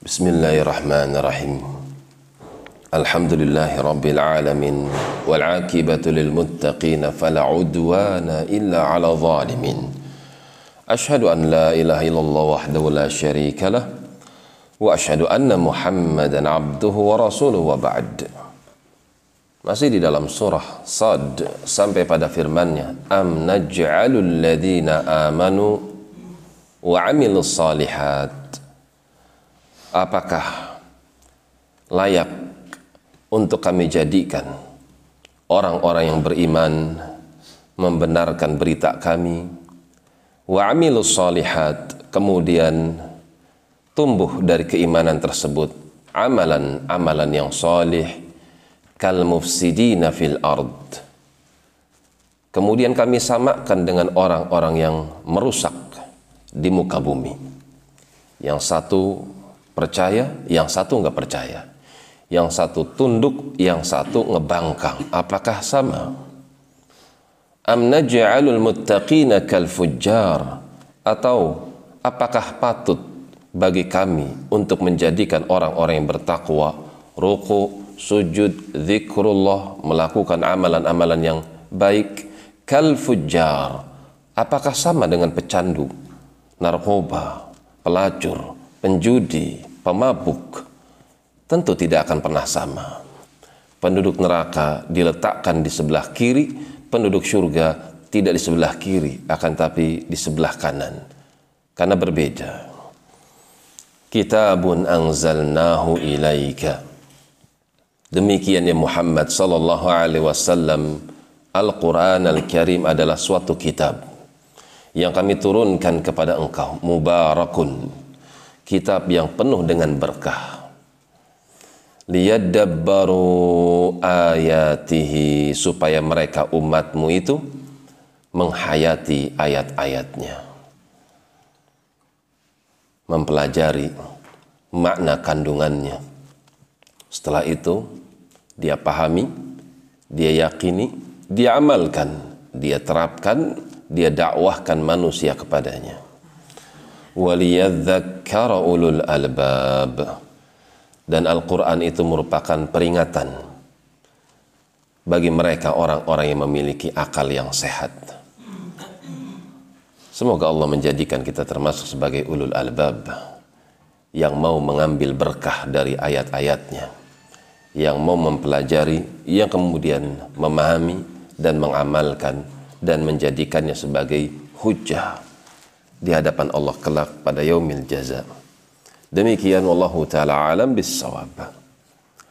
بسم الله الرحمن الرحيم. الحمد لله رب العالمين والعاقبة للمتقين فلا عدوان إلا على الظالمين. أشهد أن لا إله إلا الله وحده لا شريك له وأشهد أن محمدا عبده ورسوله وبعد. Masih di dalam surah Sad sampai pada firman-Nya, "Am naj'alul ladzina amanu wa 'amilus salihat." Apakah layak untuk kami jadikan orang-orang yang beriman membenarkan berita kami wa 'amilus salihat kemudian tumbuh dari keimanan tersebut amalan-amalan yang salih kal mufsidina fil ard. Kemudian kami samakan dengan orang-orang yang merusak di muka bumi. Yang satu percaya, yang satu nggak percaya. Yang satu tunduk, yang satu ngebangkang. Apakah sama? Am naj'alul muttaqina kal fujjar atau apakah patut bagi kami untuk menjadikan orang-orang yang bertakwa ruku sujud, zikrullah, melakukan amalan-amalan yang baik, kal fujjar. Apakah sama dengan pecandu, narkoba, pelacur, penjudi, pemabuk? Tentu tidak akan pernah sama. Penduduk neraka diletakkan di sebelah kiri, penduduk surga tidak di sebelah kiri, akan tapi di sebelah kanan. Karena berbeda. Kitabun anzalnahu ilaika Demikian ya Muhammad sallallahu alaihi wasallam Al-Quran Al-Karim adalah suatu kitab yang kami turunkan kepada engkau mubarakun kitab yang penuh dengan berkah. Liyadabbaru ayatihi supaya mereka umatmu itu menghayati ayat-ayatnya. Mempelajari makna kandungannya. Setelah itu dia pahami, dia yakini, dia amalkan, dia terapkan, dia dakwahkan manusia kepadanya. Waliyadzakkara ulul albab. Dan Al-Quran itu merupakan peringatan bagi mereka orang-orang yang memiliki akal yang sehat. Semoga Allah menjadikan kita termasuk sebagai ulul albab yang mau mengambil berkah dari ayat-ayatnya yang mau mempelajari, yang kemudian memahami dan mengamalkan dan menjadikannya sebagai hujah di hadapan Allah kelak pada yaumil jaza. Demikian wallahu taala alam bis